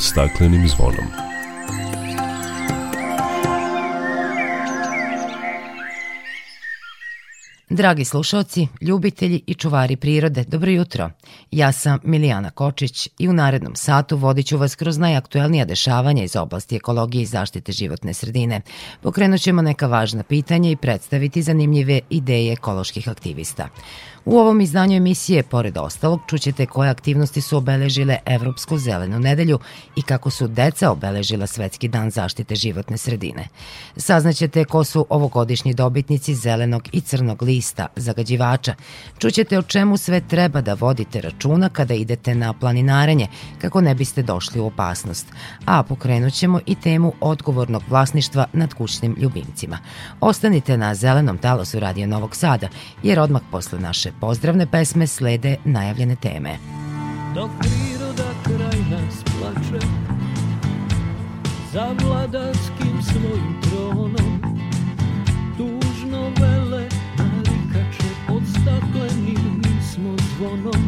staklenim zvonom. Dragi slušalci, ljubitelji i čuvari prirode, dobro jutro. Ja sam Milijana Kočić i u narednom satu vodit ću vas kroz najaktuelnija dešavanja iz oblasti ekologije i zaštite životne sredine. Pokrenut ćemo neka važna pitanja i predstaviti zanimljive ideje ekoloških aktivista. U ovom izdanju emisije, pored ostalog, čućete koje aktivnosti su obeležile Evropsku zelenu nedelju i kako su deca obeležila Svetski dan zaštite životne sredine. Saznaćete ko su ovogodišnji dobitnici zelenog i crnog lista zagađivača. Čućete o čemu sve treba da vodite računa kada idete na planinarenje, kako ne biste došli u opasnost. A pokrenut ćemo i temu odgovornog vlasništva nad kućnim ljubimcima. Ostanite na zelenom talosu Radio Novog Sada, jer odmah posle naše pozdravne pesme slede najavljene teme. Dok priroda kraj nas plače Za vladarskim svojim tronom Tužno vele narikače Pod staklenim smo zvonom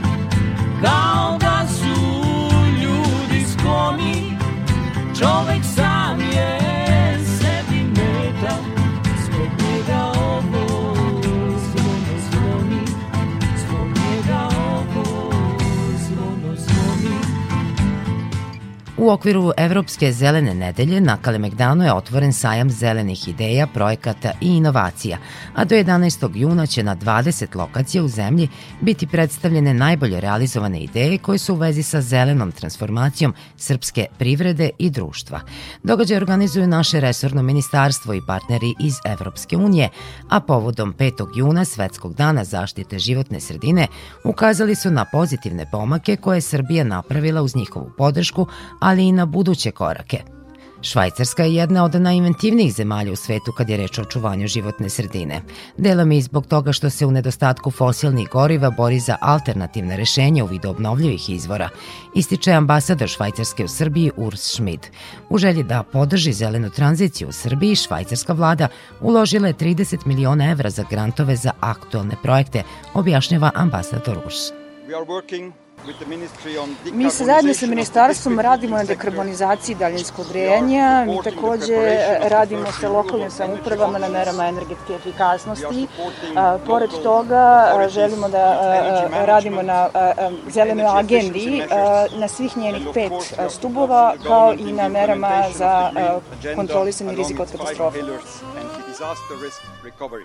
Čovek U okviru Evropske zelene nedelje na Kalemegdanu je otvoren sajam zelenih ideja, projekata i inovacija, a do 11. juna će na 20 lokacija u zemlji biti predstavljene najbolje realizovane ideje koje su u vezi sa zelenom transformacijom srpske privrede i društva. Događaj organizuju naše resorno ministarstvo i partneri iz Evropske unije, a povodom 5. juna Svetskog dana zaštite životne sredine ukazali su na pozitivne pomake koje je Srbija napravila uz njihovu podršku, ali i na buduće korake. Švajcarska je jedna od najinventivnijih zemalja u svetu kad je reč o očuvanju životne sredine. Delom i zbog toga što se u nedostatku fosilnih goriva bori za alternativne rešenja u vidu obnovljivih izvora, ističe ambasador Švajcarske u Srbiji Urs Schmid. U želji da podrži zelenu tranziciju u Srbiji, švajcarska vlada uložila je 30 miliona evra za grantove za aktualne projekte, objašnjava ambasador Urs. We are working Mi se zajedno sa ministarstvom radimo na dekarbonizaciji daljinskog grejanja, mi takođe radimo sa lokalnim samupravama na merama energetske efikasnosti. Pored toga želimo da radimo na zelenoj agendi na svih njenih pet stubova kao i na merama za kontrolisanje rizika od katastrofa.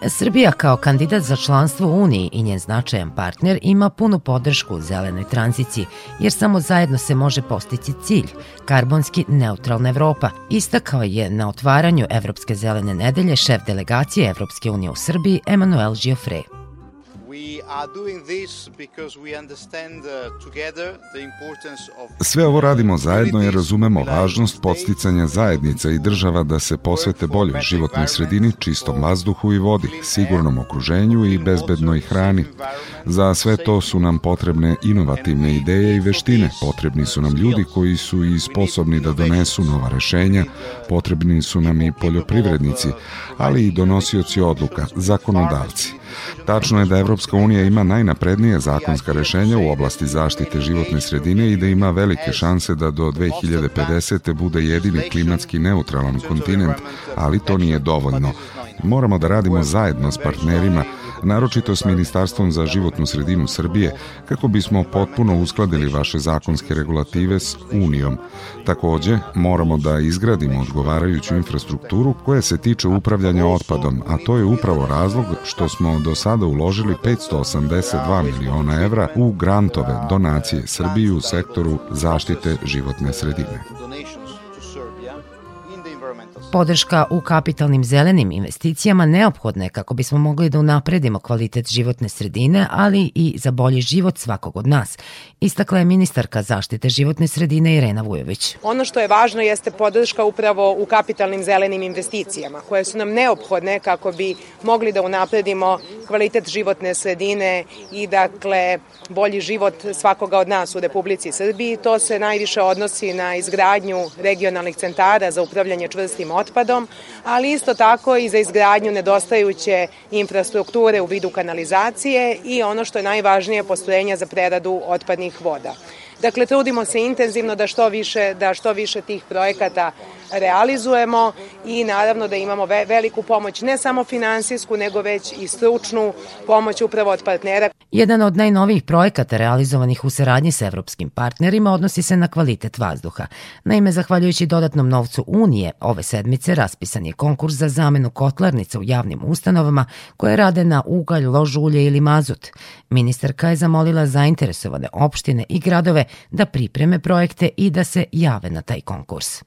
Srbija kao kandidat za članstvo u Uniji i njen značajan partner ima punu podršku u zelenoj tranziciji, jer samo zajedno se može postići cilj, karbonski neutralna Evropa. Istakao je na otvaranju Evropske zelene nedelje šef delegacije Evropske unije u Srbiji Emanuel Giofre. Sve ovo radimo zajedno jer razumemo važnost podsticanja zajednica i država da se posvete boljoj životnoj sredini, čistom vazduhu i vodi, sigurnom okruženju i bezbednoj hrani. Za sve to su nam potrebne inovativne ideje i veštine, potrebni su nam ljudi koji su i sposobni da donesu nova rešenja, potrebni su nam i poljoprivrednici, ali i donosioci odluka, zakonodavci. Tačno je da Evropska unija ima najnaprednije zakonska rešenja u oblasti zaštite životne sredine i da ima velike šanse da do 2050. bude jedini klimatski neutralan kontinent, ali to nije dovoljno. Moramo da radimo zajedno s partnerima, naročito s Ministarstvom za životnu sredinu Srbije, kako bismo potpuno uskladili vaše zakonske regulative s Unijom. Takođe, moramo da izgradimo odgovarajuću infrastrukturu koja se tiče upravljanja otpadom, a to je upravo razlog što smo do sada uložili 582 miliona evra u grantove donacije Srbiji u sektoru zaštite životne sredine. Podrška u kapitalnim zelenim investicijama neophodna je kako bismo mogli da unapredimo kvalitet životne sredine, ali i za bolji život svakog od nas, istakla je ministarka zaštite životne sredine Irena Vujović. Ono što je važno jeste podrška upravo u kapitalnim zelenim investicijama, koje su nam neophodne kako bi mogli da unapredimo kvalitet životne sredine i dakle bolji život svakoga od nas u Republici Srbiji. To se najviše odnosi na izgradnju regionalnih centara za upravljanje čvrstim otpadom, ali isto tako i za izgradnju nedostajuće infrastrukture u vidu kanalizacije i ono što je najvažnije postrojenja za preradu otpadnih voda. Dakle, trudimo se intenzivno da što više, da što više tih projekata realizujemo i naravno da imamo ve veliku pomoć, ne samo finansijsku, nego već i stručnu pomoć upravo od partnera. Jedan od najnovijih projekata realizovanih u saradnji sa evropskim partnerima odnosi se na kvalitet vazduha. Naime, zahvaljujući dodatnom novcu Unije, ove sedmice raspisan je konkurs za zamenu kotlarnica u javnim ustanovama koje rade na ugalj, lož ulje ili mazut. Ministarka je zamolila zainteresovane opštine i gradove da pripreme projekte i da se jave na taj konkurs.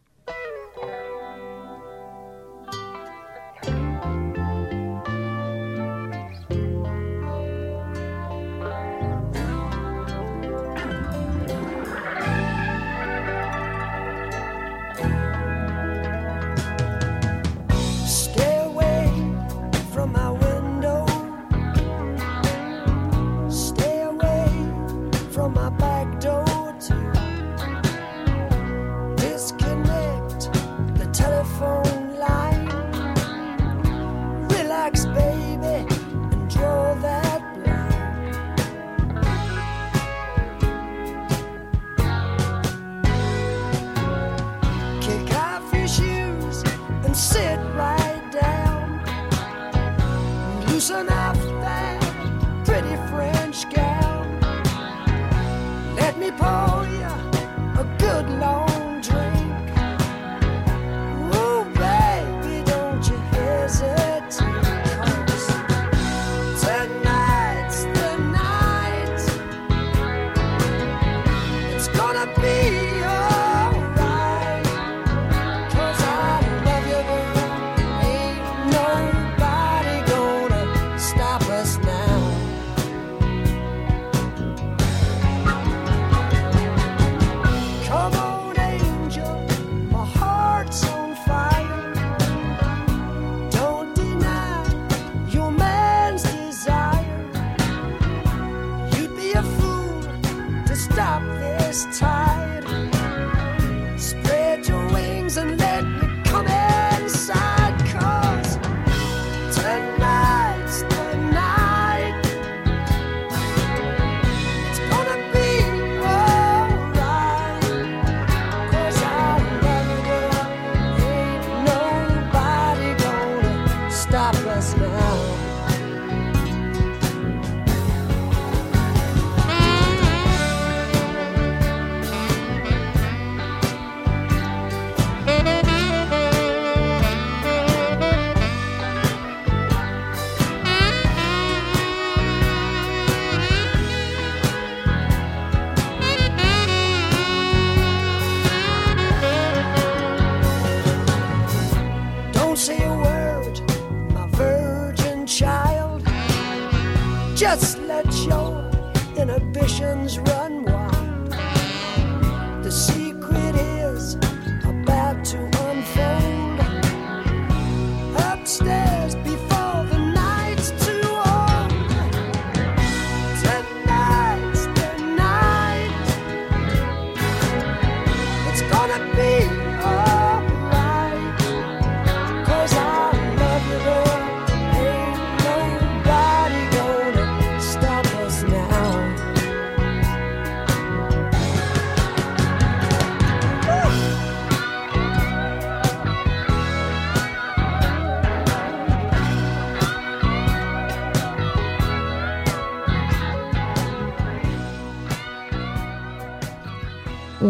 person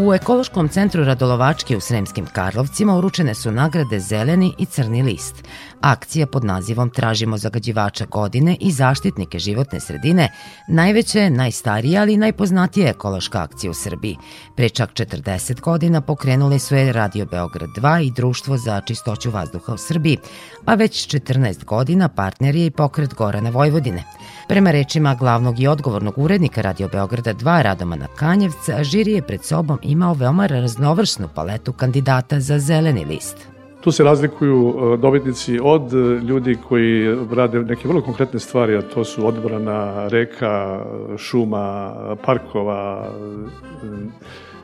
U Ekološkom centru Radolovačke u Sremskim Karlovcima uručene su nagrade Zeleni i Crni list. Akcija pod nazivom Tražimo zagađivača godine i zaštitnike životne sredine najveća je, najstarija, ali i najpoznatija ekološka akcija u Srbiji. Pre čak 40 godina pokrenuli su je Radio Beograd 2 i Društvo za čistoću vazduha u Srbiji, a već 14 godina partner je i pokret Gorana Vojvodine – Prema rečima glavnog i odgovornog urednika Radio Beograda 2 Radomana Kanjevca, žiri je pred sobom imao veoma raznovrsnu paletu kandidata za zeleni list. Tu se razlikuju e, dobitnici od e, ljudi koji rade neke vrlo konkretne stvari, a to su odbrana reka, šuma, parkova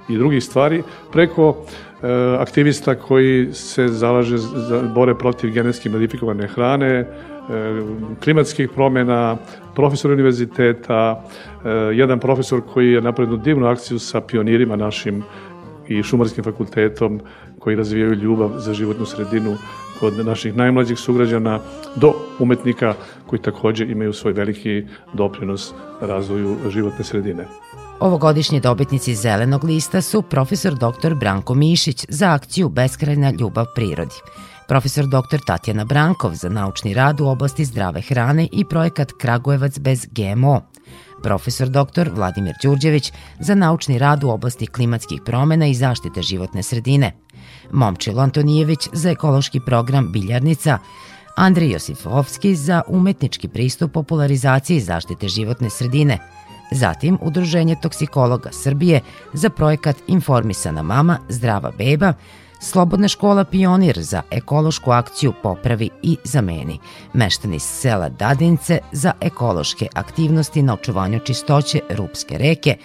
e, i drugih stvari, preko aktivista koji se zalaže, za, bore protiv genetski modifikovane hrane, klimatskih promena, profesor univerziteta, e, jedan profesor koji je napravio divnu akciju sa pionirima našim i šumarskim fakultetom koji razvijaju ljubav za životnu sredinu kod naših najmlađih sugrađana do umetnika koji takođe imaju svoj veliki doprinos razvoju životne sredine. Ovogodišnji dobitnici Zelenog lista su profesor dr. Branko Mišić za akciju Beskrajna ljubav prirodi profesor dr. Tatjana Brankov za naučni rad u oblasti zdrave hrane i projekat Kragujevac bez GMO, profesor dr. Vladimir Đurđević za naučni rad u oblasti klimatskih promena i zaštite životne sredine, Momčilo Antonijević za ekološki program Biljarnica, Andrej Josifovski za umetnički pristup popularizaciji zaštite životne sredine, zatim Udruženje toksikologa Srbije za projekat Informisana mama, zdrava beba, Slobodna škola Pionir za ekološku akciju Popravi i zameni. Meštani sela Dadince za ekološke aktivnosti na očuvanju čistoće Rupske reke,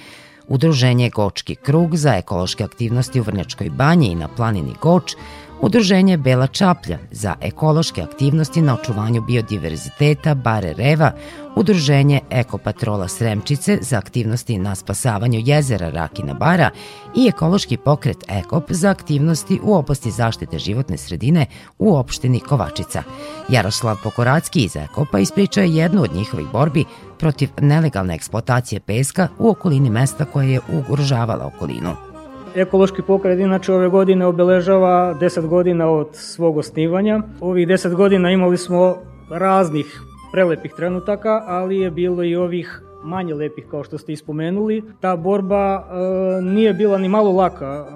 Udruženje Gočki krug za ekološke aktivnosti u Vrnjačkoj banji i na planini Goč, Udruženje Bela Čaplja za ekološke aktivnosti na očuvanju biodiverziteta Bare Reva, Udruženje Ekopatrola Sremčice za aktivnosti na spasavanju jezera Rakina Bara i ekološki pokret Ekop za aktivnosti u oblasti zaštite životne sredine u opštini Kovačica. Jaroslav Pokoracki iz Ekopa ispričao je jednu od njihovih borbi protiv nelegalne eksploatacije peska u okolini mesta koje je ugrožavala okolinu. Ekološki pokret inače ove godine obeležava 10 godina od svog osnivanja. Ovih 10 godina imali smo raznih prelepih trenutaka, ali je bilo i ovih manje lepih kao što ste ispomenuli. Ta borba e, nije bila ni malo laka. E,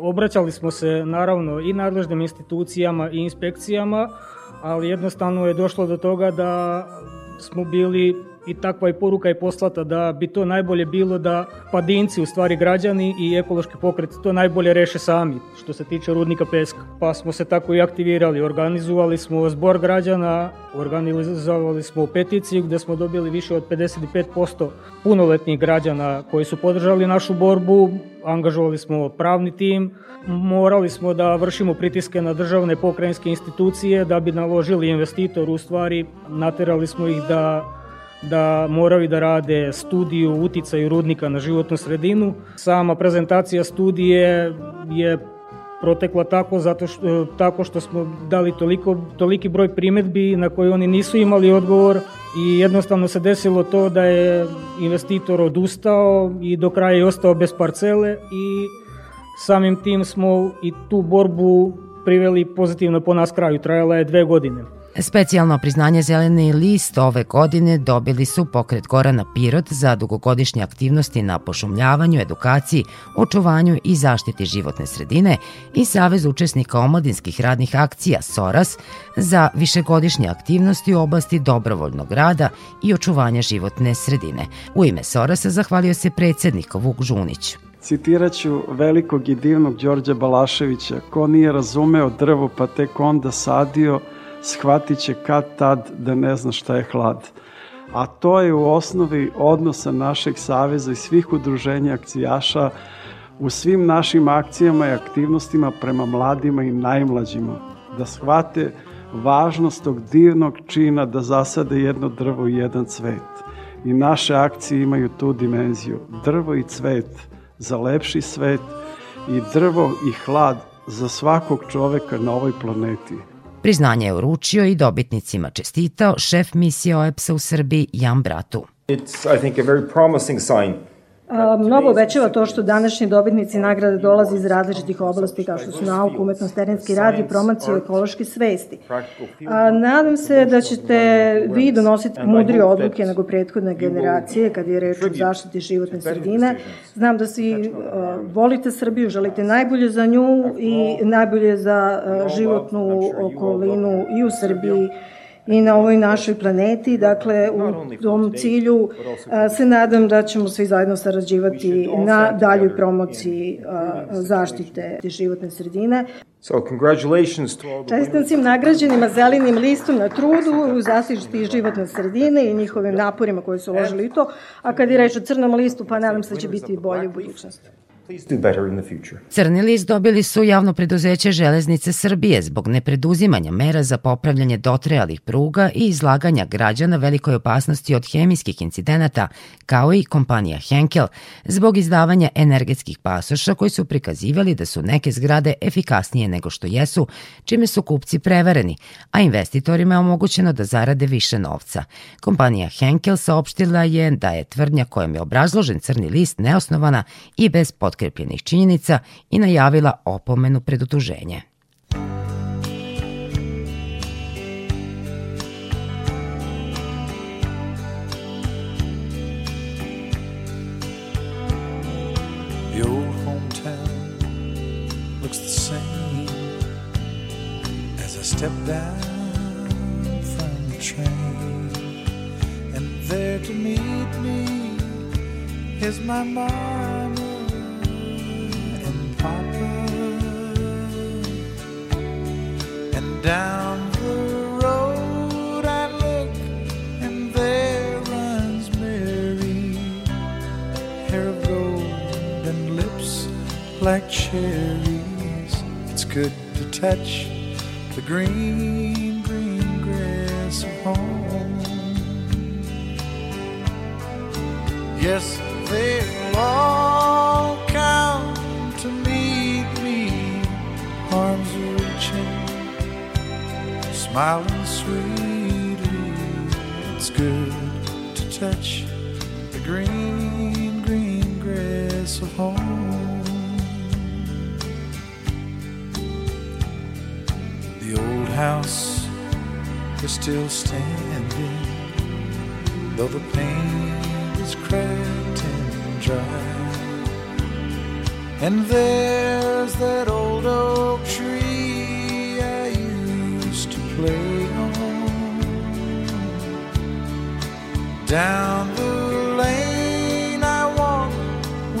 obraćali smo se naravno i nadležnim institucijama i inspekcijama, ali jednostavno je došlo do toga da smo bili i takva je poruka je poslata da bi to najbolje bilo da padinci, u stvari građani i ekološki pokret to najbolje reše sami što se tiče rudnika peska. Pa smo se tako i aktivirali, organizovali smo zbor građana, organizovali smo peticiju gde smo dobili više od 55% punoletnih građana koji su podržali našu borbu, angažovali smo pravni tim, morali smo da vršimo pritiske na državne pokrajinske institucije da bi naložili investitor u stvari, naterali smo ih da da moraju da rade studiju uticaju rudnika na životnu sredinu. Sama prezentacija studije je protekla tako zato što, tako što smo dali toliko, toliki broj primetbi na koje oni nisu imali odgovor i jednostavno se desilo to da je investitor odustao i do kraja je ostao bez parcele i samim tim smo i tu borbu priveli pozitivno po nas kraju. Trajala je dve godine. Specijalno priznanje Zeleni list ove godine dobili su pokret Gorana Pirot za dugogodišnje aktivnosti na pošumljavanju, edukaciji, očuvanju i zaštiti životne sredine i Savez učesnika omladinskih radnih akcija SORAS za višegodišnje aktivnosti u oblasti dobrovoljnog rada i očuvanja životne sredine. U ime Sorasa zahvalio se predsednik Vuk Žunić. Citiraću velikog i divnog Đorđa Balaševića, ko nije razumeo drvo pa tek onda sadio, shvatit će kad tad da ne zna šta je hlad. A to je u osnovi odnosa našeg saveza i svih udruženja akcijaša u svim našim akcijama i aktivnostima prema mladima i najmlađima. Da shvate važnost tog divnog čina da zasade jedno drvo i jedan cvet. I naše akcije imaju tu dimenziju. Drvo i cvet za lepši svet i drvo i hlad za svakog čoveka na ovoj planeti. Priznanje je uručio i dobitnicima čestitao šef misije OEPS-a u Srbiji Jan Bratu. It's, I think, a very promising sign Mnogo obećava to što današnji dobitnici nagrade dolaze iz različitih oblasti kao što su nauka, umetnost, terenski rad i promocija ekološke svesti. Nadam se da ćete vi donositi mudrije odluke nego prethodne generacije kad je reč o zaštiti životne sredine. Znam da svi volite Srbiju, želite najbolje za nju i najbolje za životnu okolinu i u Srbiji i na ovoj našoj planeti. Dakle, u tom cilju se nadam da ćemo svi zajedno sarađivati na daljoj promociji zaštite životne sredine. So, congratulations to all the Čestitam svim nagrađenima zelenim listom na trudu u zaštiti životne sredine i njihovim naporima koji su uložili u to, a kad je reč o crnom listu, pa nadam se da će biti bolje u budućnosti. Crni list dobili su javno preduzeće Železnice Srbije zbog nepreduzimanja mera za popravljanje dotrajalih pruga i izlaganja građana velikoj opasnosti od hemijskih incidenata, kao i kompanija Henkel, zbog izdavanja energetskih pasoša koji su prikazivali da su neke zgrade efikasnije nego što jesu, čime su kupci prevareni, a investitorima je omogućeno da zarade više novca. Kompanija Henkel saopštila je da je tvrdnja kojom je obrazložen crni list neosnovana i bez potkrepljena potkrepljenih činjenica i najavila opomenu pred utuženje. Step down from the train and there to meet me is my mama Papa and down the road I look and there runs Mary hair of gold and lips like cherries. It's good to touch the green green grass of home. Yes they are smiling sweetly. It's good to touch the green, green grass of home. The old house is still standing, though the paint is cracked and dry. And there's that old oak Down the lane I walk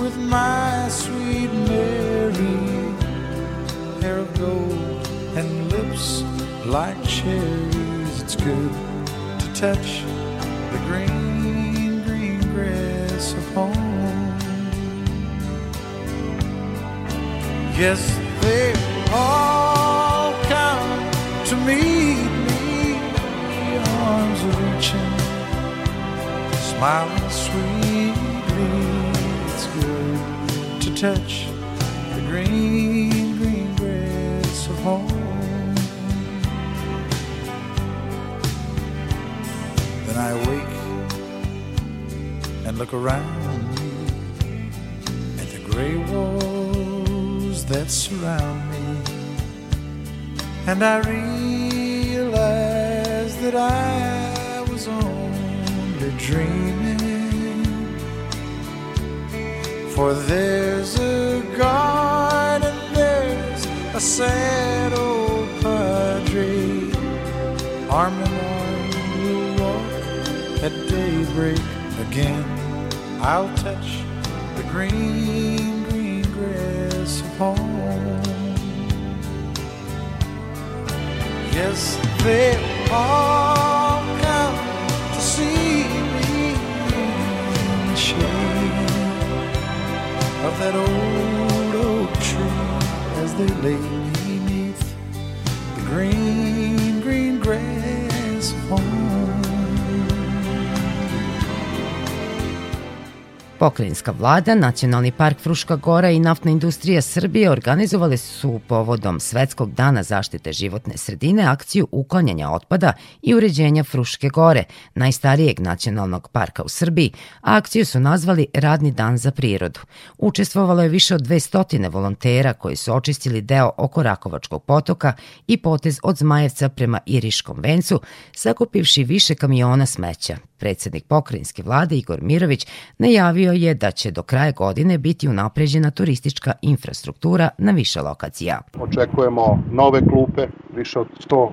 with my sweet Mary, hair of gold and lips like cherries. It's good to touch the green, green grass of home. Yes, they all smiling sweetly. It's good to touch the green, green grass of home. Then I wake and look around at the gray walls that surround me and I realize that I dreaming. For there's a garden, there's a sad old padre, arm in arm we'll walk at daybreak again. I'll touch the green, green grass of home. Yes, they all of that old oak tree as they lay beneath the green, Pokrajinska vlada, Nacionalni park Fruška Gora i Naftna industrija Srbije organizovali su povodom Svetskog dana zaštite životne sredine akciju uklanjanja otpada i uređenja Fruške Gore, najstarijeg nacionalnog parka u Srbiji, a akciju su nazvali Radni dan za prirodu. Učestvovalo je više od 200 volontera koji su očistili deo oko Rakovačkog potoka i potez od Zmajevca prema Iriškom vencu, sakupivši više kamiona smeća. Predsednik pokrajinske vlade Igor Mirović najavio je da će do kraja godine biti unapređena turistička infrastruktura na više lokacija. Očekujemo nove klupe, više od 100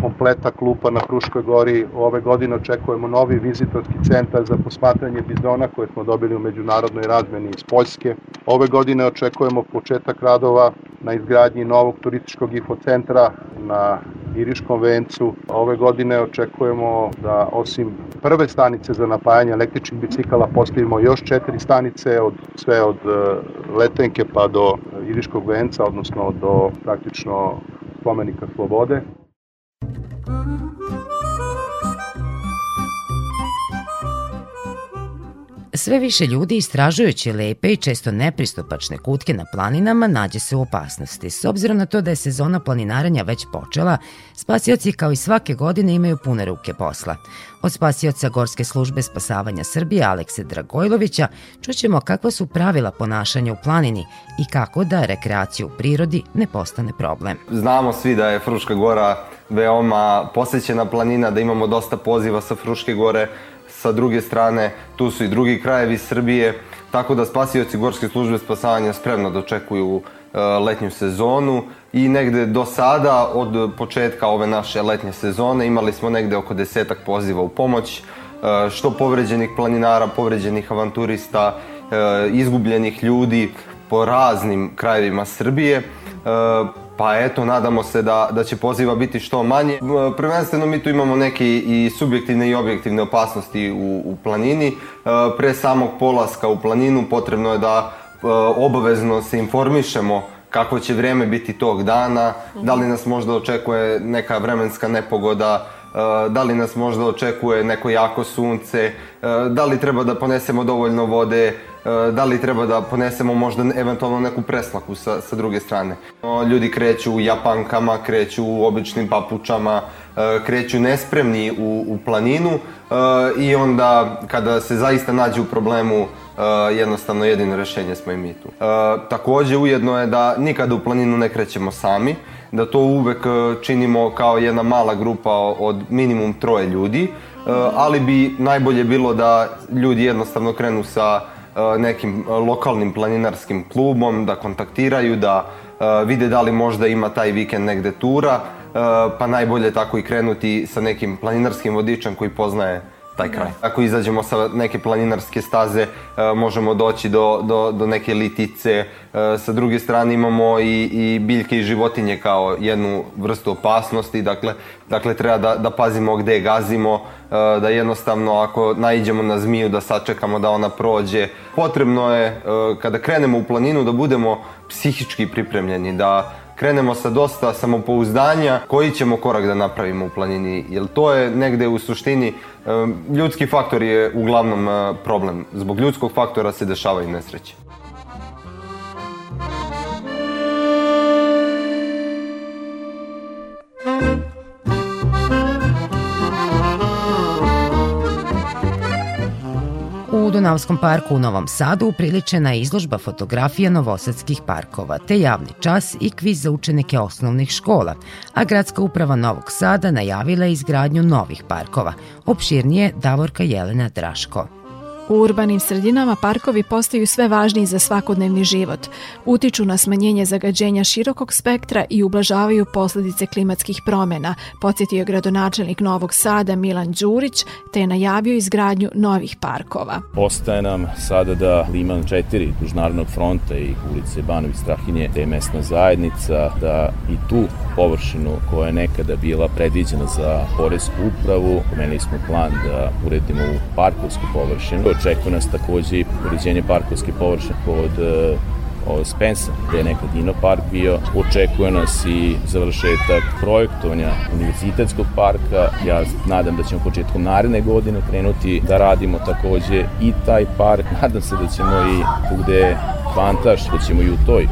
kompleta klupa na Fruškoj gori. Ove godine očekujemo novi vizitorski centar za posmatranje bizona koje smo dobili u međunarodnoj razmeni iz Poljske. Ove godine očekujemo početak radova na izgradnji novog turističkog infocentra na Iriškom vencu. Ove godine očekujemo da osim prve stanice za napajanje električnih bicikala postavimo još četiri stanice, od, sve od e, Letenke pa do Iriškog venca, odnosno do praktično spomenika Slobode. Sve više ljudi istražujući lepe i često nepristupačne kutke na planinama nađe se u opasnosti. S obzirom na to da je sezona planinarenja već počela, spasioci kao i svake godine imaju pune ruke posla. Od spasioca Gorske službe spasavanja Srbije Alekse Dragojlovića čućemo kakva su pravila ponašanja u planini i kako da rekreacija u prirodi ne postane problem. Znamo svi da je Fruška gora veoma posećena planina, da imamo dosta poziva sa Fruške gore, sa druge strane tu su i drugi krajevi Srbije, tako da spasioci Gorske službe spasavanja spremno dočekuju e, letnju sezonu i negde do sada, od početka ove naše letnje sezone, imali smo negde oko desetak poziva u pomoć, e, što povređenih planinara, povređenih avanturista, e, izgubljenih ljudi po raznim krajevima Srbije. Pa eto, nadamo se da, da će poziva biti što manje. Prvenstveno mi tu imamo neke i subjektivne i objektivne opasnosti u, u planini. E, pre samog polaska u planinu potrebno je da e, obavezno se informišemo kako će vreme biti tog dana, da li nas možda očekuje neka vremenska nepogoda, da li nas možda očekuje neko jako sunce, da li treba da ponesemo dovoljno vode, E, da li treba da ponesemo možda eventualno neku preslaku sa, sa druge strane. Ljudi kreću u japankama, kreću u običnim papučama, e, kreću nespremni u, u planinu e, i onda kada se zaista nađe u problemu jednostavno jedino rešenje smo i mi tu. Takođe ujedno je da nikada u planinu ne krećemo sami, da to uvek činimo kao jedna mala grupa od minimum troje ljudi, ali bi najbolje bilo da ljudi jednostavno krenu sa E, nekim e, lokalnim planinarskim klubom, da kontaktiraju, da e, vide da li možda ima taj vikend negde tura, pa najbolje tako i krenuti sa nekim planinarskim vodičem koji poznaje taj kraj. Da. Ako izađemo sa neke planinarske staze, možemo doći do, do, do neke litice. Sa druge strane imamo i, i biljke i životinje kao jednu vrstu opasnosti, dakle, dakle treba da, da pazimo gde gazimo, da jednostavno ako naiđemo na zmiju da sačekamo da ona prođe. Potrebno je kada krenemo u planinu da budemo psihički pripremljeni, da krenemo sa dosta samopouzdanja koji ćemo korak da napravimo u planini, jer to je negde u suštini ljudski faktor je uglavnom problem. Zbog ljudskog faktora se dešavaju nesreće. U Dunavskom parku u Novom Sadu upriličena je izložba fotografija novosadskih parkova, te javni čas i kviz za učenike osnovnih škola, a gradska uprava Novog Sada najavila je izgradnju novih parkova. Opširnije Davorka Jelena Draško. U urbanim sredinama parkovi postaju sve važniji za svakodnevni život, utiču na smanjenje zagađenja širokog spektra i ublažavaju posledice klimatskih promena, podsjetio gradonačelnik Novog Sada Milan Đurić, te je najavio izgradnju novih parkova. Ostaje nam sada da Liman 4 duž Narodnog fronta i ulice Banović Strahinje, te je mesna zajednica, da i tu površinu koja je nekada bila predviđena za Poresku upravu, pomenuli smo plan da uredimo u parkovsku površinu očekuje nas takođe i uređenje parkovske površine kod ovo Spensa, gde je nekad Dino park bio. Očekuje nas i završetak projektovanja univerzitetskog parka. Ja nadam da ćemo početkom naredne godine krenuti da radimo takođe i taj park. Nadam se da ćemo i tu gde je Kvantaš, da ćemo i u toj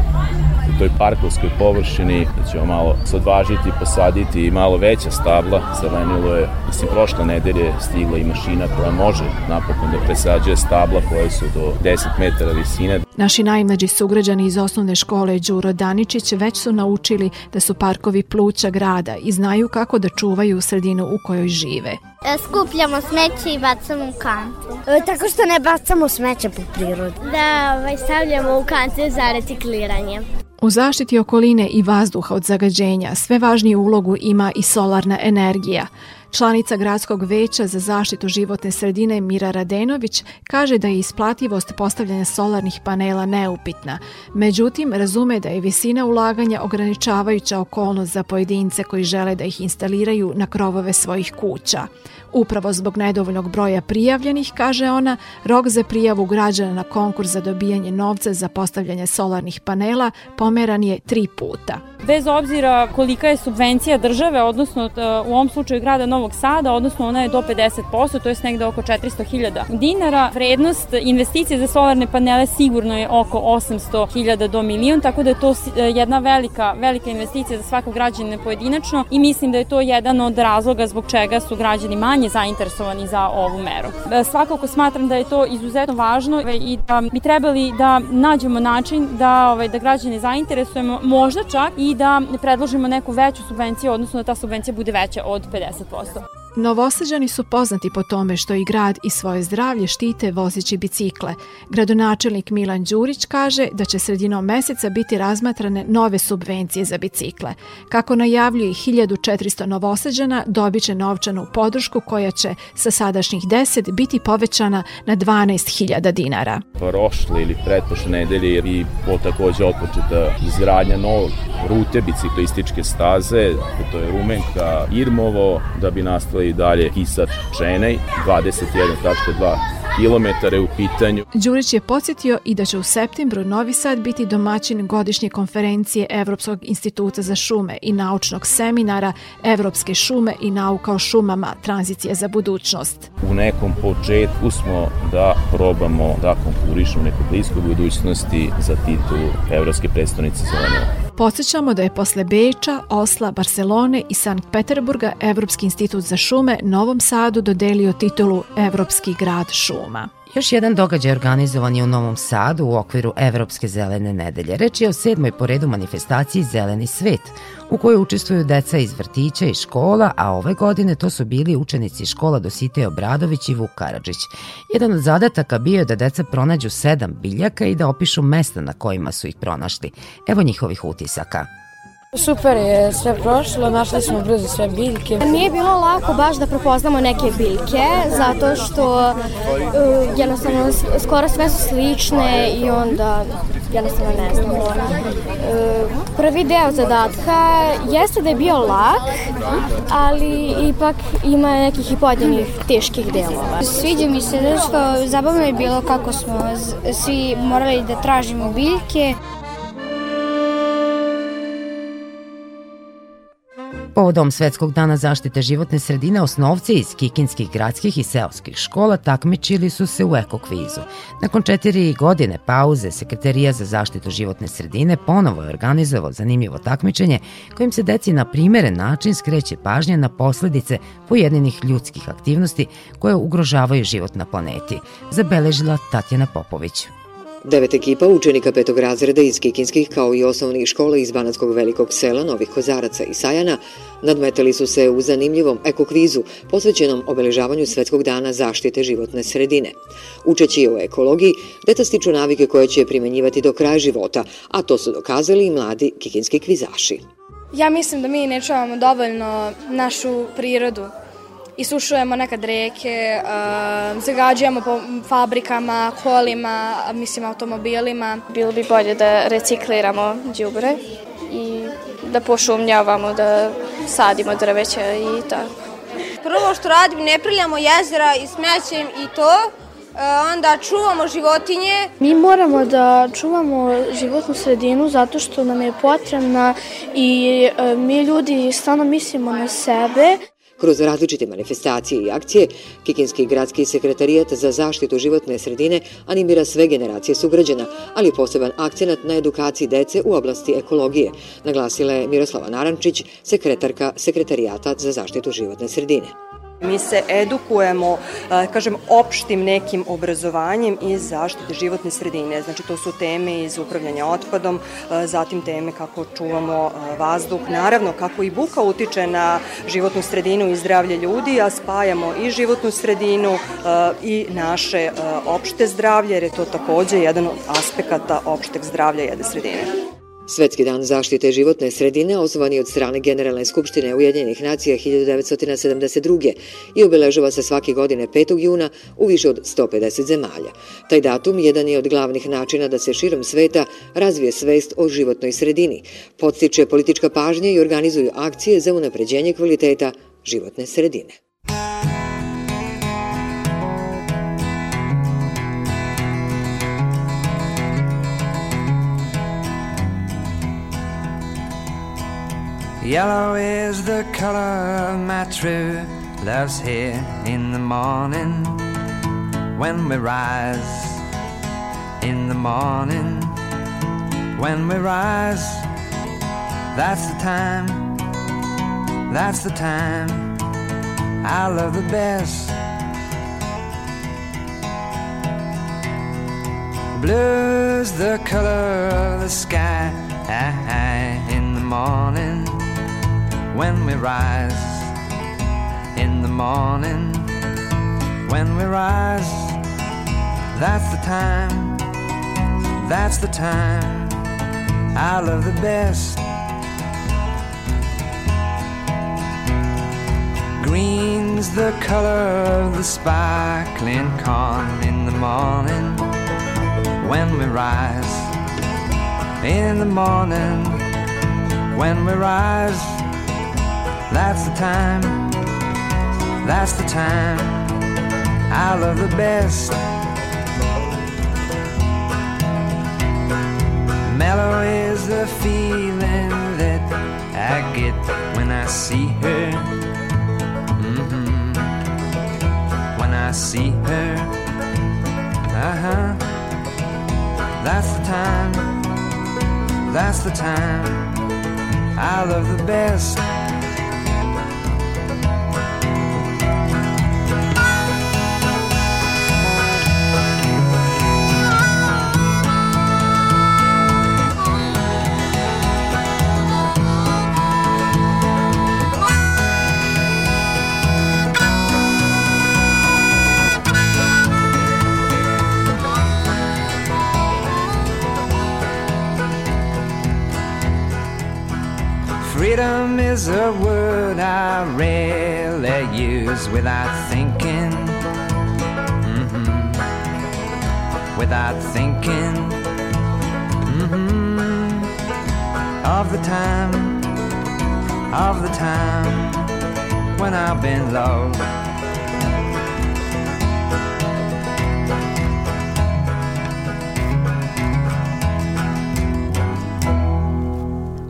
u toj parkovskoj površini, da ćemo malo sadvažiti, posaditi i malo veća stabla. Zelenilo je, mislim, prošle nedelje stigla i mašina koja može napokon da presađuje stabla koje su do 10 metara visine. Naši najmlađi sugrađani iz osnovne škole Đuro Daničić već su naučili da su parkovi pluća grada i znaju kako da čuvaju sredinu u kojoj žive. E, skupljamo smeće i bacamo u kante. E, tako što ne bacamo smeće po prirodi. Da, ovaj, stavljamo u kante za recikliranje. U zaštiti okoline i vazduha od zagađenja sve važniju ulogu ima i solarna energija. Članica Gradskog veća za zaštitu životne sredine Mira Radenović kaže da je isplativost postavljanja solarnih panela neupitna. Međutim, razume da je visina ulaganja ograničavajuća okolnost za pojedince koji žele da ih instaliraju na krovove svojih kuća. Upravo zbog nedovoljnog broja prijavljenih, kaže ona, rok za prijavu građana na konkurs za dobijanje novca za postavljanje solarnih panela pomeran je tri puta bez obzira kolika je subvencija države, odnosno e, u ovom slučaju grada Novog Sada, odnosno ona je do 50%, to je negde oko 400.000 dinara. Vrednost investicije za solarne panele sigurno je oko 800.000 do milion, tako da je to e, jedna velika, velika investicija za svakog građana pojedinačno i mislim da je to jedan od razloga zbog čega su građani manje zainteresovani za ovu meru. E, svakako smatram da je to izuzetno važno i da bi trebali da nađemo način da, ovaj, da građane zainteresujemo, možda čak i da predložimo neku veću subvenciju, odnosno da ta subvencija bude veća od 50%. Novosađani su poznati po tome što i grad i svoje zdravlje štite vozeći bicikle. Gradonačelnik Milan Đurić kaže da će sredinom meseca biti razmatrane nove subvencije za bicikle. Kako najavljuje 1400 novosađana, dobit će novčanu podršku koja će sa sadašnjih 10 biti povećana na 12.000 dinara. Prošle ili pretpošle nedelje i po takođe otpočeta izgradnja novog rute biciklističke staze, to je Rumenka Irmovo, da bi nastali i dalje Kisač Čenej, 21.2 kilometara u pitanju. Đurić je podsjetio i da će u septembru Novi Sad biti domaćin godišnje konferencije Evropskog instituta za šume i naučnog seminara Evropske šume i nauka o šumama tranzicija za budućnost. U nekom početku smo da probamo da konkurišemo u nekoj bliskoj budućnosti za titulu Evropske predstavnice zelene Podsećamo da je posle Beča, Osla, Barcelone i Sankt Peterburga Evropski institut za šume Novom Sadu dodelio titulu Evropski grad šuma. Još jedan događaj organizovan je u Novom Sadu u okviru Evropske zelene nedelje. Reč je o sedmoj po redu manifestaciji Zeleni svet, u kojoj učestvuju deca iz vrtića i škola, a ove godine to su bili učenici škola Dositej Obradović i Vuk Karadžić. Jedan od zadataka bio je da deca pronađu sedam biljaka i da opišu mesta na kojima su ih pronašli. Evo njihovih utisaka. Super je sve prošlo, našli smo brzo sve biljke. Nije bilo lako baš da prepoznamo neke biljke, zato što uh, jednostavno skoro sve su slične i onda jednostavno ne znamo. Uh, prvi deo zadatka jeste da je bio lak, ali ipak ima nekih i pojedinih teških delova. Sviđa mi se zato što zabavno je bilo kako smo svi morali da tražimo biljke. Povodom Svetskog dana zaštite životne sredine osnovci iz kikinskih gradskih i seoskih škola takmičili su se u ekokvizu. Nakon četiri godine pauze, Sekretarija za zaštitu životne sredine ponovo je organizovao zanimljivo takmičenje kojim se deci na primeren način skreće pažnja na posledice pojedinih ljudskih aktivnosti koje ugrožavaju život na planeti, zabeležila Tatjana Popović. Devet ekipa učenika petog razreda iz Kikinskih kao i osnovnih škola iz Banatskog velikog sela, Novih Kozaraca i Sajana nadmetali su se u zanimljivom ekokvizu posvećenom obeležavanju Svetskog dana zaštite životne sredine. Učeći o ekologiji, deca stiču navike koje će primenjivati do kraja života, a to su dokazali i mladi kikinski kvizaši. Ja mislim da mi ne čuvamo dovoljno našu prirodu isušujemo nekad reke, uh, zagađujemo po fabrikama, kolima, mislim automobilima. Bilo bi bolje da recikliramo đubre i da pošumljavamo, da sadimo drveće i tako. Prvo što radim, ne priljamo jezera i smećem i to, onda čuvamo životinje. Mi moramo da čuvamo životnu sredinu zato što nam je potrebna i mi ljudi stano mislimo na sebe. Kroz različite manifestacije i akcije, Kikinski gradski sekretarijat za zaštitu životne sredine animira sve generacije sugrađana, ali poseban akcenat na edukaciji dece u oblasti ekologije, naglasila je Miroslava Narančić, sekretarka Sekretarijata za zaštitu životne sredine. Mi se edukujemo, kažem, opštim nekim obrazovanjem iz zaštite životne sredine. Znači, to su teme iz upravljanja otpadom, zatim teme kako čuvamo vazduh, naravno kako i buka utiče na životnu sredinu i zdravlje ljudi, a spajamo i životnu sredinu i naše opšte zdravlje, jer je to takođe jedan od aspekata opšteg zdravlja jedne sredine. Svetski dan zaštite životne sredine osnovan je od strane Generalne skupštine Ujedinjenih nacija 1972. i obeležava se svake godine 5. juna u više od 150 zemalja. Taj datum jedan je od glavnih načina da se širom sveta razvije svest o životnoj sredini, podstiče politička pažnja i organizuju akcije za unapređenje kvaliteta životne sredine. Yellow is the color of my true love's here in the morning. When we rise. In the morning. When we rise, that's the time, that's the time. I love the best. Blue's the color of the sky. The morning when we rise in the morning. When we rise that's the time that's the time. I love the best. Green's the color of the sparkling corn in the morning. When we rise in the morning. When we rise that's the time, that's the time I love the best. Mellow is the feeling that I get when I see her. Mm-hmm. When I see her, uh huh. That's the time, that's the time I love the best. Use without thinking. Mm-hmm. Without thinking. Mm-hmm. Of the time, of the time when I've been low.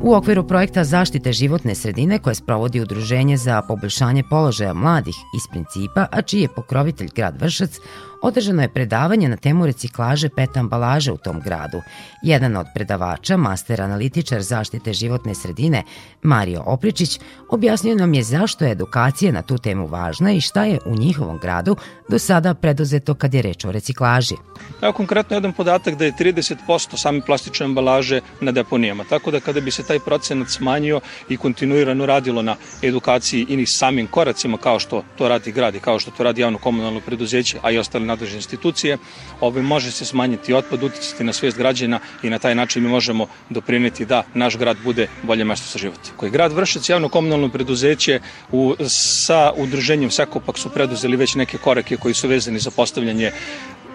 U okviru projekta zaštite životne sredine koje sprovodi Udruženje za poboljšanje položaja mladih iz principa, a čiji je pokrovitelj grad Vršac, održano je predavanje na temu reciklaže pet ambalaže u tom gradu. Jedan od predavača, master analitičar zaštite životne sredine, Mario Opričić, objasnio nam je zašto je edukacija na tu temu važna i šta je u njihovom gradu do sada preduzeto kad je reč o reciklaži. Evo konkretno jedan podatak da je 30% same plastične ambalaže na deponijama, tako da kada bi se taj procenat smanjio i kontinuirano radilo na edukaciji i ni samim koracima kao što to radi grad i kao što to radi javno komunalno preduzeće, a i ostale nadležne institucije, ovaj, može se smanjiti otpad, uticati na svijest građana i na taj način mi možemo doprineti da naš grad bude bolje mesto za život. Koji grad Vršac javno komunalno preduzeće u, sa udruženjem Sekopak su preduzeli već neke korake koji su vezani za postavljanje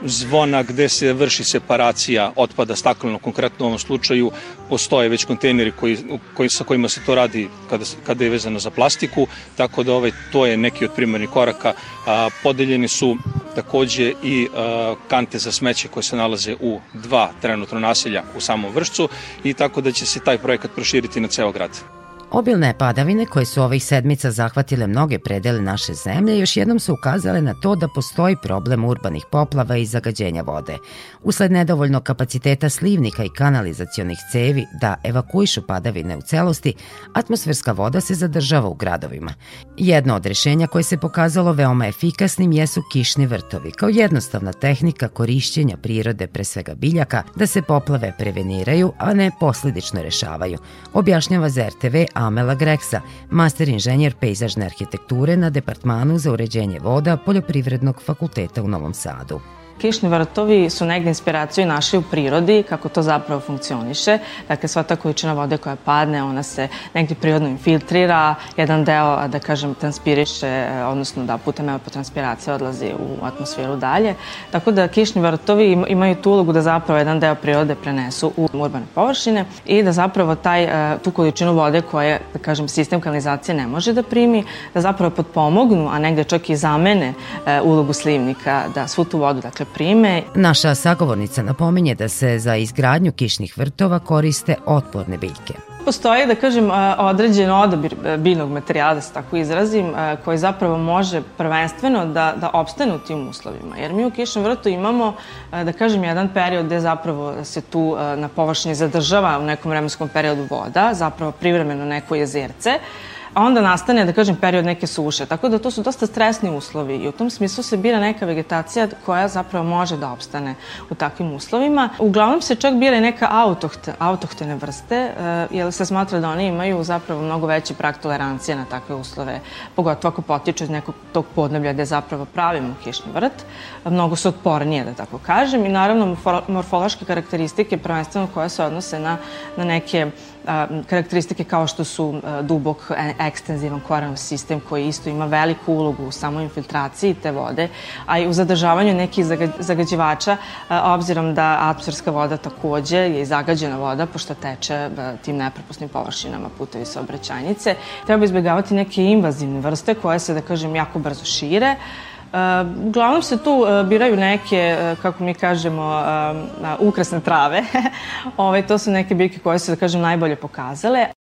zvona gde se vrši separacija otpada stakleno, konkretno u ovom slučaju postoje već kontejneri koji, koji, sa kojima se to radi kada, kada je vezano za plastiku, tako da ovaj, to je neki od primarnih koraka. A, podeljeni su takođe i a, kante za smeće koje se nalaze u dva trenutno naselja u samom vršcu i tako da će se taj projekat proširiti na ceo grad. Obilne padavine koje su ovih sedmica zahvatile mnoge predele naše zemlje još jednom su ukazale na to da postoji problem urbanih poplava i zagađenja vode. Usled nedovoljno kapaciteta slivnika i kanalizacionih cevi da evakuišu padavine u celosti, atmosferska voda se zadržava u gradovima. Jedno od rešenja koje se pokazalo veoma efikasnim jesu kišni vrtovi, kao jednostavna tehnika korišćenja prirode, pre svega biljaka, da se poplave preveniraju, a ne posledično rešavaju, objašnjava za RTV Amela Greksa, master inženjer pejzažne arhitekture na Departmanu za uređenje voda Poljoprivrednog fakulteta u Novom Sadu. Kišni vrtovi su negde inspiraciju našli u prirodi, kako to zapravo funkcioniše. Dakle, sva ta količina vode koja padne, ona se negde prirodno infiltrira, jedan deo, da kažem, transpiriše, odnosno da putem evapotranspiracije odlazi u atmosferu dalje. Tako da kišni vrtovi imaju tu ulogu da zapravo jedan deo prirode prenesu u urbane površine i da zapravo taj, e, tu količinu vode koje, da kažem, sistem kanalizacije ne može da primi, da zapravo potpomognu, a negde čak i zamene e, ulogu slivnika, da svu tu vodu, dakle, prime. Naša sagovornica napominje da se za izgradnju kišnih vrtova koriste otporne biljke. Postoji, da kažem, određen odabir e, biljnog materijala, da se tako izrazim, e, koji zapravo može prvenstveno da, da opstane u tim uslovima. Jer mi u kišnom vrtu imamo, e, da kažem, jedan period gde zapravo se tu na površini zadržava u nekom vremenskom periodu voda, zapravo privremeno neko jezerce, a onda nastane, da kažem, period neke suše. Tako da to su dosta stresni uslovi i u tom smislu se bira neka vegetacija koja zapravo može da opstane u takvim uslovima. Uglavnom se čak bira neka autohte, autohtene vrste, uh, jer se smatra da one imaju zapravo mnogo veći prag tolerancije na takve uslove, pogotovo ako potiču iz nekog tog podneblja gde zapravo pravimo kišni vrt. Mnogo su otpornije, da tako kažem, i naravno morfološke karakteristike prvenstveno koje se odnose na, na neke karakteristike kao što su dubok, e, ekstenzivan koranov sistem koji isto ima veliku ulogu u samoj infiltraciji te vode, a i u zadržavanju nekih zagađivača, obzirom da atmosferska voda takođe je i zagađena voda, pošto teče tim nepropusnim površinama putevi saobraćajnice. Treba izbjegavati neke invazivne vrste koje se, da kažem, jako brzo šire, Uglavnom se tu e, biraju neke, e, kako mi kažemo, ukrasne trave. Ove, to su neke biljke koje su, da kažem, najbolje pokazale.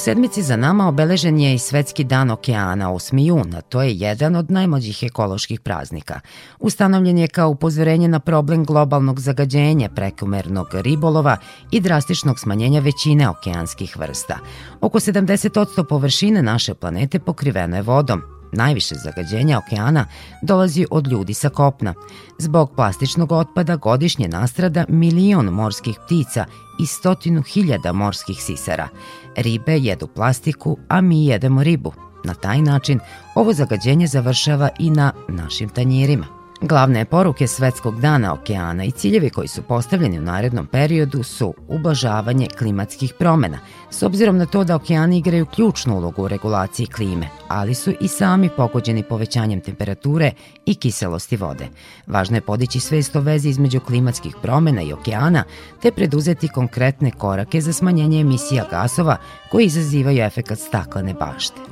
Sedmici za nama obeležen je i Svetski dan okeana 8. juna. To je jedan od najmlađih ekoloških praznika. Ustanovljen je kao upozorenje na problem globalnog zagađenja, prekomernog ribolova i drastičnog smanjenja većine okeanskih vrsta. Oko 70% površine naše planete pokriveno je vodom, Najviše zagađenja okeana dolazi od ljudi sa kopna. Zbog plastičnog otpada godišnje nastrada milion morskih ptica i stotinu hiljada morskih sisara. Ribe jedu plastiku, a mi jedemo ribu. Na taj način ovo zagađenje završava i na našim tanjirima. Glavne poruke Svetskog dana okeana i ciljevi koji su postavljeni u narednom periodu su ublažavanje klimatskih promena, s obzirom na to da okeani igraju ključnu ulogu u regulaciji klime, ali su i sami pogođeni povećanjem temperature i kiselosti vode. Važno je podići svest o vezi između klimatskih promena i okeana, te preduzeti konkretne korake za smanjenje emisija gasova koji izazivaju efekat staklene bašte.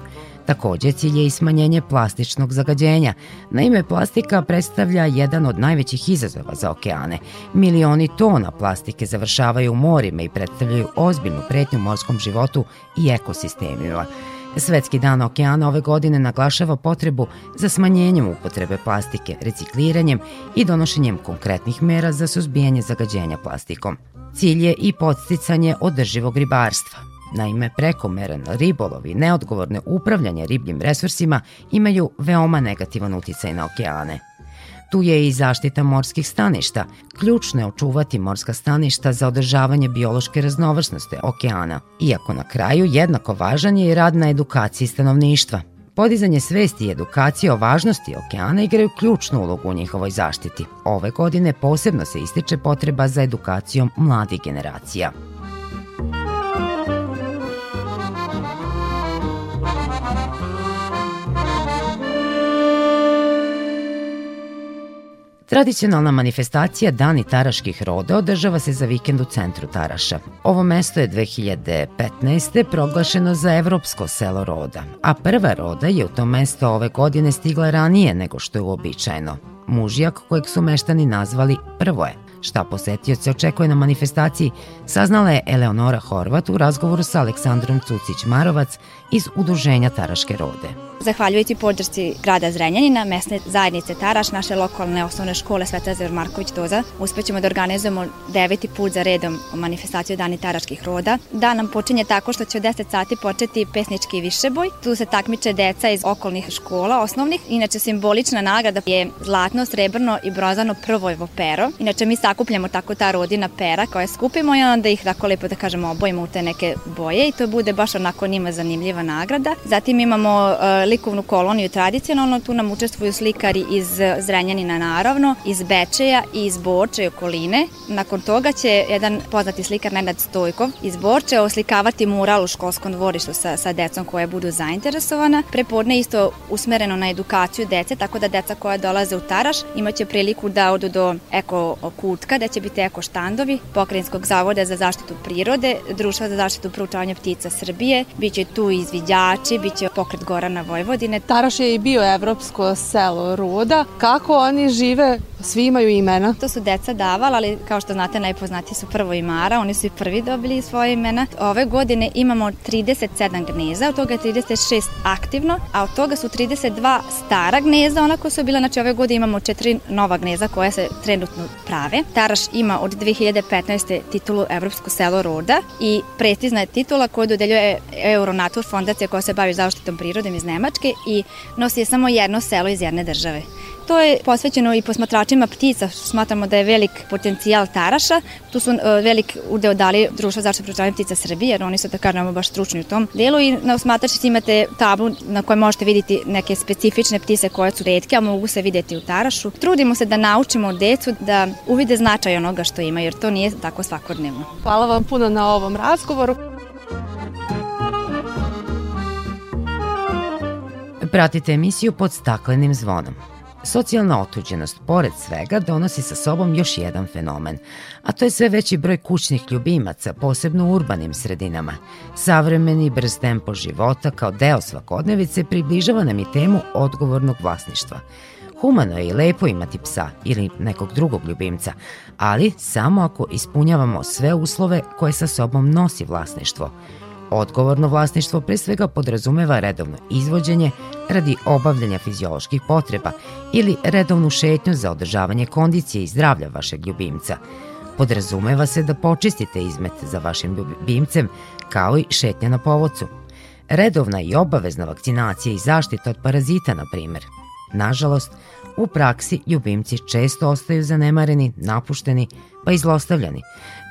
Takođe, cilj je i smanjenje plastičnog zagađenja. Naime, plastika predstavlja jedan od najvećih izazova za okeane. Milioni tona plastike završavaju u morima i predstavljaju ozbiljnu pretnju morskom životu i ekosistemima. Svetski dan okeana ove godine naglašava potrebu za smanjenjem upotrebe plastike, recikliranjem i donošenjem konkretnih mera za suzbijanje zagađenja plastikom. Cilj je i podsticanje održivog ribarstva. Naime, prekomeren ribolov i neodgovorne upravljanje ribljim resursima imaju veoma negativan uticaj na okeane. Tu je i zaštita morskih staništa. Ključno je očuvati morska staništa za održavanje biološke raznovrsnosti okeana. Iako na kraju jednako važan je i rad na edukaciji stanovništva. Podizanje svesti i edukacije o važnosti okeana igraju ključnu ulogu u njihovoj zaštiti. Ove godine posebno se ističe potreba za edukacijom mladih generacija. Tradicionalna manifestacija Dani Taraških roda održava se za vikend u centru Taraša. Ovo mesto je 2015. proglašeno za evropsko selo roda, a prva roda je u to mesto ove godine stigla ranije nego što je uobičajeno. Mužijak kojeg su meštani nazvali Prvoje. Šta posetioce očekuje na manifestaciji, saznala je Eleonora Horvat u razgovoru sa Aleksandrom Cucić-Marovac iz Udruženja Taraške rode. Zahvaljujući podršci grada Zrenjanina, mesne zajednice Taraš, naše lokalne osnovne škole Svetozar Marković Doza, uspećemo da organizujemo deveti put za redom manifestaciju Dani Taraških roda. Dan nam počinje tako što će u 10 sati početi pesnički višeboj. Tu se takmiče deca iz okolnih škola osnovnih. Inače, simbolična nagrada je zlatno, srebrno i brozano prvojevo pero. Inače, mi sakupljamo tako ta rodina pera koje skupimo i onda ih tako lepo da kažemo obojimo u te neke boje i to bude baš onako njima zanimljiva nagrada. Zatim imamo uh, likovnu koloniju tradicionalno, tu nam učestvuju slikari iz Zrenjanina naravno, iz Bečeja i iz Borče i okoline. Nakon toga će jedan poznati slikar Nenad Stojkov iz Borče oslikavati mural u školskom dvorištu sa, sa decom koje budu zainteresovana. Prepodne isto usmereno na edukaciju dece, tako da deca koja dolaze u Taraš imaće priliku da odu do eko kutka, da će biti eko štandovi Pokrajinskog zavoda za zaštitu prirode, Društva za zaštitu proučavanja ptica Srbije, biće tu izviđači, biće pokret Gorana Vojvodina, Vojvodine. Taraš je i bio evropsko selo roda. Kako oni žive? Svi imaju imena. To su deca davala, ali kao što znate najpoznatiji su prvo imara, oni su i prvi dobili svoje imena. Ove godine imamo 37 gneza, od toga je 36 aktivno, a od toga su 32 stara gneza, ona koja su bila, znači ove godine imamo četiri nova gneza koja se trenutno prave. Taraš ima od 2015. titulu Evropsko selo roda i prestizna je titula koju dodeljuje Euronatur fondacija koja se bavi zaštitom prirodom iz Nemačke Nemačke i nosi je samo jedno selo iz jedne države. To je posvećeno i posmatračima ptica, smatramo da je velik potencijal taraša. Tu su uh, velik udeo dali Društvo zaštite pročavanja ptica Srbije, jer oni su, da kažemo, baš stručni u tom delu i na osmatračici imate tablu na kojoj možete vidjeti neke specifične ptice koje su redke, a mogu se videti u tarašu. Trudimo se da naučimo decu da uvide značaj onoga što ima, jer to nije tako svakodnevno. Hvala vam puno na ovom razgovoru. Pratite emisiju pod staklenim zvonom. Socijalna otuđenost, pored svega, donosi sa sobom još jedan fenomen, a to je sve veći broj kućnih ljubimaca, posebno u urbanim sredinama. Savremeni brz tempo života kao deo svakodnevice približava nam i temu odgovornog vlasništva. Humano je i lepo imati psa ili nekog drugog ljubimca, ali samo ako ispunjavamo sve uslove koje sa sobom nosi vlasništvo – Odgovorno vlasništvo pre svega podrazumeva redovno izvođenje radi obavljanja fizioloških potreba ili redovnu šetnju za održavanje kondicije i zdravlja vašeg ljubimca. Podrazumeva se da počistite izmet za vašim ljubimcem kao i šetnja na povodcu. Redovna i obavezna vakcinacija i zaštita od parazita, na primer. Nažalost, u praksi ljubimci često ostaju zanemareni, napušteni pa i zlostavljani,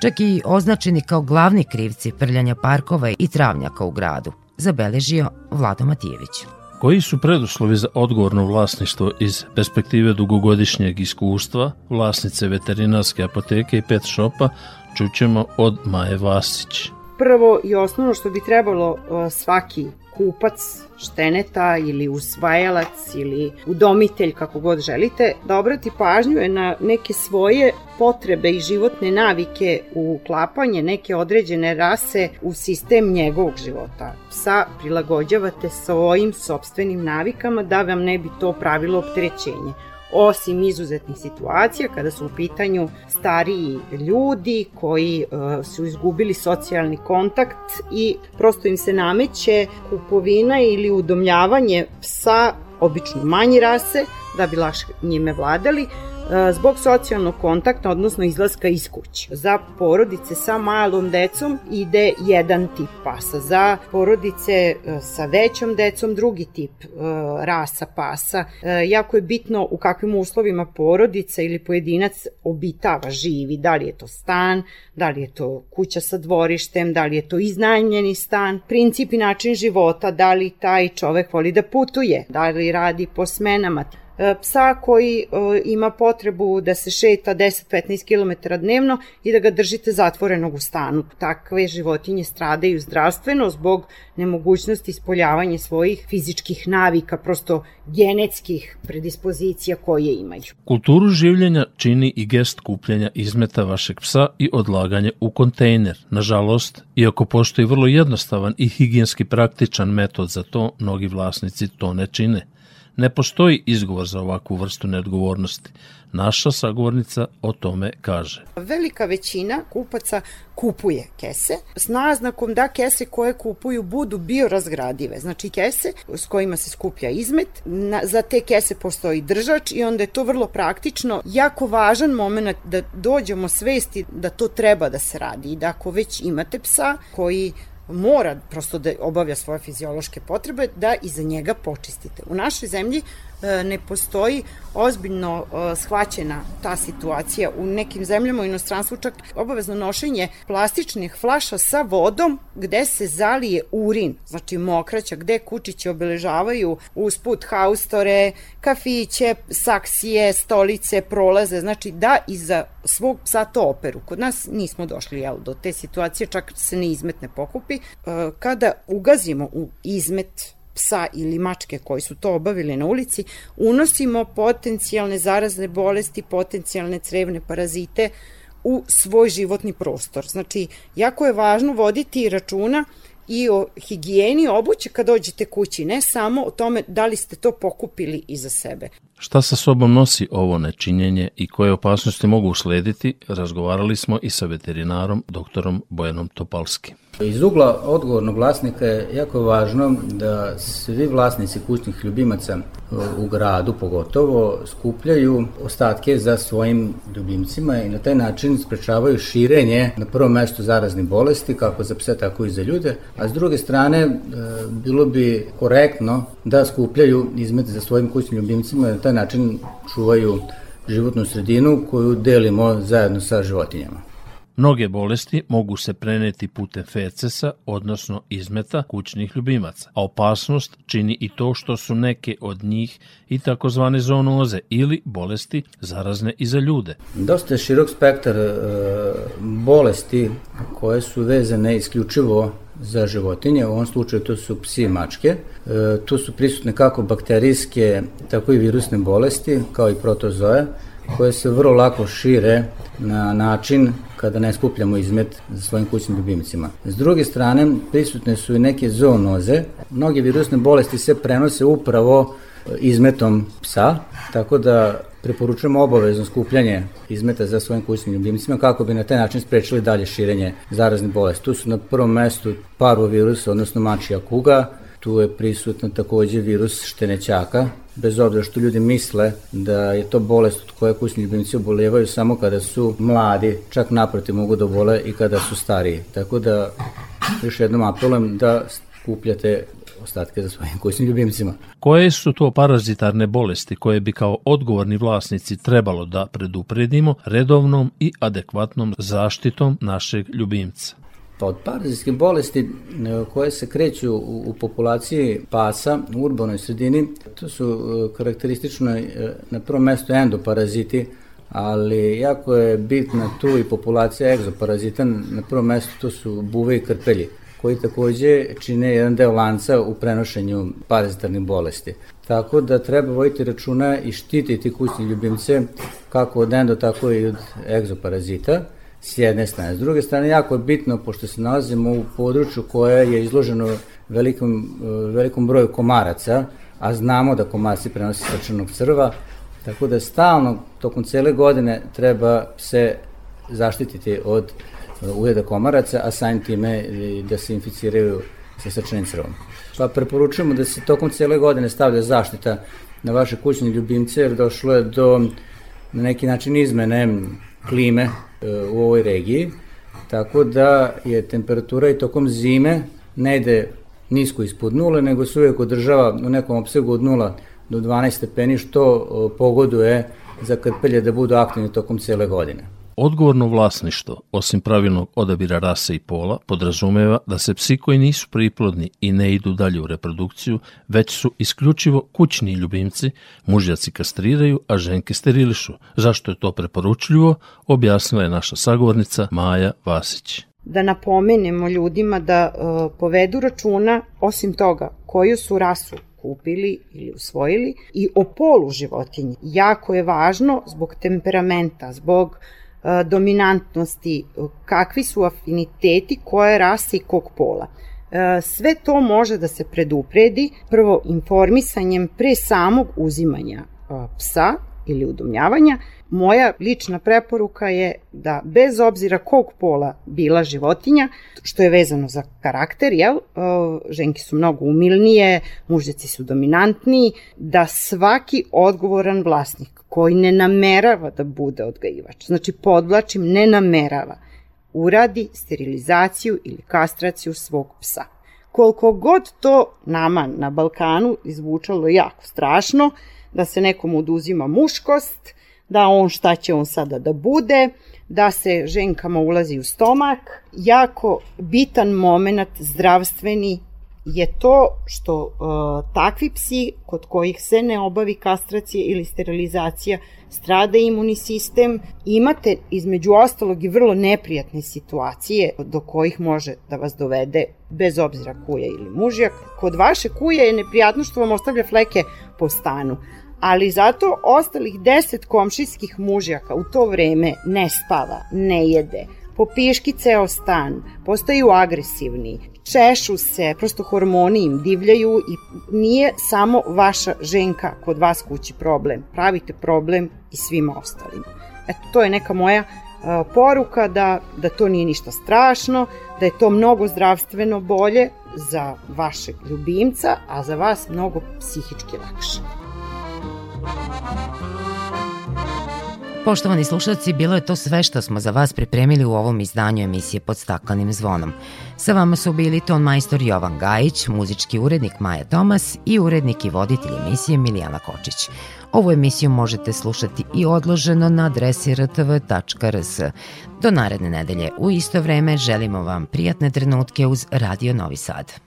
čak i označeni kao glavni krivci prljanja parkova i travnjaka u gradu, zabeležio Vlado Matijević. Koji su preduslovi za odgovorno vlasništvo iz perspektive dugogodišnjeg iskustva vlasnice veterinarske apoteke i pet shopa čućemo od Maje Vasić. Prvo i osnovno što bi trebalo svaki kupac šteneta ili usvajalac ili udomitelj, kako god želite, da obrati pažnju je na neke svoje potrebe i životne navike u klapanje neke određene rase u sistem njegovog života. Psa prilagođavate svojim sobstvenim navikama da vam ne bi to pravilo opterećenje osim izuzetnih situacija kada su u pitanju stariji ljudi koji uh, su izgubili socijalni kontakt i prosto im se nameće kupovina ili udomljavanje psa obično manje rase da bi lakše njime vladali E, zbog socijalnog kontakta, odnosno izlaska iz kuće. Za porodice sa malom decom ide jedan tip pasa, za porodice e, sa većom decom drugi tip e, rasa pasa. Jako je bitno u kakvim uslovima porodica ili pojedinac obitava, živi, da li je to stan, da li je to kuća sa dvorištem, da li je to iznajmljeni stan, princip i način života, da li taj čovek voli da putuje, da li radi po smenama, E, psa koji e, ima potrebu da se šeta 10-15 km dnevno i da ga držite zatvorenog u stanu. Takve životinje stradaju zdravstveno zbog nemogućnosti ispoljavanja svojih fizičkih navika, prosto genetskih predispozicija koje imaju. Kulturu življenja čini i gest kupljanja izmeta vašeg psa i odlaganje u kontejner. Nažalost, iako postoji vrlo jednostavan i higijenski praktičan metod za to, mnogi vlasnici to ne čine. Ne postoji izgovor za ovakvu vrstu neodgovornosti. Naša sagovornica o tome kaže. Velika većina kupaca kupuje kese s naznakom da kese koje kupuju budu biorazgradive. Znači kese s kojima se skuplja izmet, na, za te kese postoji držač i onda je to vrlo praktično. Jako važan moment da dođemo svesti da to treba da se radi i da ako već imate psa koji mora prosto da obavlja svoje fiziološke potrebe, da iza njega počistite. U našoj zemlji ne postoji ozbiljno e, shvaćena ta situacija. U nekim zemljama u inostranstvu čak obavezno nošenje plastičnih flaša sa vodom gde se zalije urin, znači mokraća, gde kučiće obeležavaju usput haustore, kafiće, saksije, stolice, prolaze, znači da iza svog psa to operu. Kod nas nismo došli jel, do te situacije, čak se ne izmet ne pokupi. E, kada ugazimo u izmet psa ili mačke koji su to obavili na ulici, unosimo potencijalne zarazne bolesti, potencijalne crevne parazite u svoj životni prostor. Znači, jako je važno voditi računa i o higijeni obuće kad dođete kući, ne samo o tome da li ste to pokupili iza sebe. Šta sa sobom nosi ovo nečinjenje i koje opasnosti mogu uslediti, razgovarali smo i sa veterinarom doktorom Bojanom Topalski. Iz ugla odgovornog vlasnika je jako važno da svi vlasnici kućnih ljubimaca u gradu pogotovo skupljaju ostatke za svojim ljubimcima i na taj način sprečavaju širenje na prvom mestu zaraznih bolesti kako za pse tako i za ljude, a s druge strane e, bilo bi korektno da skupljaju izmete za svojim kućnim ljubimcima taj način čuvaju životnu sredinu koju delimo zajedno sa životinjama. Mnoge bolesti mogu se preneti putem fecesa, odnosno izmeta kućnih ljubimaca, a opasnost čini i to što su neke od njih i takozvane zoonoze ili bolesti zarazne i za ljude. Dosta je širok spektar e, bolesti koje su vezane isključivo za životinje, u ovom slučaju to su psi i mačke. E, tu su prisutne kako bakterijske, tako i virusne bolesti, kao i protozoje, koje se vrlo lako šire na način kada ne skupljamo izmet za svojim kućnim ljubimcima. S druge strane, prisutne su i neke zoonoze. Mnoge virusne bolesti se prenose upravo izmetom psa, tako da preporučujemo obavezno skupljanje izmeta za svojim kućnim ljubimcima kako bi na taj način sprečili dalje širenje zaraznih bolesti. Tu su na prvom mestu parvovirus, odnosno mačija kuga, tu je prisutan takođe virus štenećaka, bez obzira što ljudi misle da je to bolest od koje kućni ljubimci obolevaju samo kada su mladi, čak naprotiv mogu da obole i kada su stariji. Tako da još jednom apelujem da skupljate ostatke za svojim kućnim ljubimcima. Koje su to parazitarne bolesti koje bi kao odgovorni vlasnici trebalo da predupredimo redovnom i adekvatnom zaštitom našeg ljubimca? Pa od parazitske bolesti e, koje se kreću u, u populaciji pasa u urbanoj sredini, to su e, karakteristično e, na prvom mestu endoparaziti, ali jako je bitna tu i populacija egzoparazita, na prvom mestu to su buve i krpelji koji takođe čine jedan deo lanca u prenošenju parazitarnih bolesti. Tako da treba vojiti računa i štititi kućne ljubimce kako od endo, tako i od egzoparazita s jedne strane. S druge strane, jako je bitno, pošto se nalazimo u području koje je izloženo velikom, velikom broju komaraca, a znamo da komarci prenose srčanog crva, tako da stalno, tokom cele godine, treba se zaštititi od ujeda komaraca, a samim time da se inficiraju sa srčanim crvom. Pa preporučujemo da se tokom cele godine stavlja zaštita na vaše kućne ljubimce, jer došlo je do na neki način izmene klime e, u ovoj regiji, tako da je temperatura i tokom zime ne ide nisko ispod nule, nego se uvijek održava u nekom opsegu od 0 do 12 stepeni, što pogoduje za krpelje da budu aktivni tokom cele godine. Odgovorno vlasništvo, osim pravilnog odabira rase i pola, podrazumeva da se psi koji nisu priplodni i ne idu dalje u reprodukciju, već su isključivo kućni ljubimci, mužjaci kastriraju, a ženke sterilišu. Zašto je to preporučljivo, objasnila je naša sagovornica Maja Vasić da napomenemo ljudima da uh, povedu računa, osim toga, koju su rasu kupili ili usvojili i o polu životinje. Jako je važno zbog temperamenta, zbog E, dominantnosti, kakvi su afiniteti koje rase i kog pola. E, sve to može da se predupredi prvo informisanjem pre samog uzimanja e, psa ili udomljavanja. Moja lična preporuka je da bez obzira kog pola bila životinja, što je vezano za karakter, jel, ženke su mnogo umilnije, mužjaci su dominantniji, da svaki odgovoran vlasnik koji ne namerava da bude odgajivač, znači podvlačim ne namerava, uradi sterilizaciju ili kastraciju svog psa. Koliko god to nama na Balkanu izvučalo jako strašno, da se nekom oduzima muškost, da on šta će on sada da bude, da se ženkama ulazi u stomak, jako bitan moment zdravstveni je to što uh, takvi psi kod kojih se ne obavi kastracija ili sterilizacija strada imunni sistem, imate između ostalog i vrlo neprijatne situacije do kojih može da vas dovede bez obzira kuja ili mužjak. Kod vaše kuje je neprijatno što vam ostavlja fleke po stanu, ali zato ostalih deset komšijskih mužjaka u to vreme ne spava, ne jede, popiški ceo stan, postaju agresivni, češu se, prosto hormoni im divljaju i nije samo vaša ženka kod vas kući problem. Pravite problem i svima ostalim. Eto, to je neka moja poruka da, da to nije ništa strašno, da je to mnogo zdravstveno bolje za vašeg ljubimca, a za vas mnogo psihički lakše. Poštovani slušalci, bilo je to sve što smo za vas pripremili u ovom izdanju emisije pod staklenim zvonom. Sa vama su bili ton majstor Jovan Gajić, muzički urednik Maja Tomas i urednik i voditelj emisije Milijana Kočić. Ovu emisiju možete slušati i odloženo na adresi rtv.rs. Do naredne nedelje u isto vreme želimo vam prijatne trenutke uz Radio Novi Sad.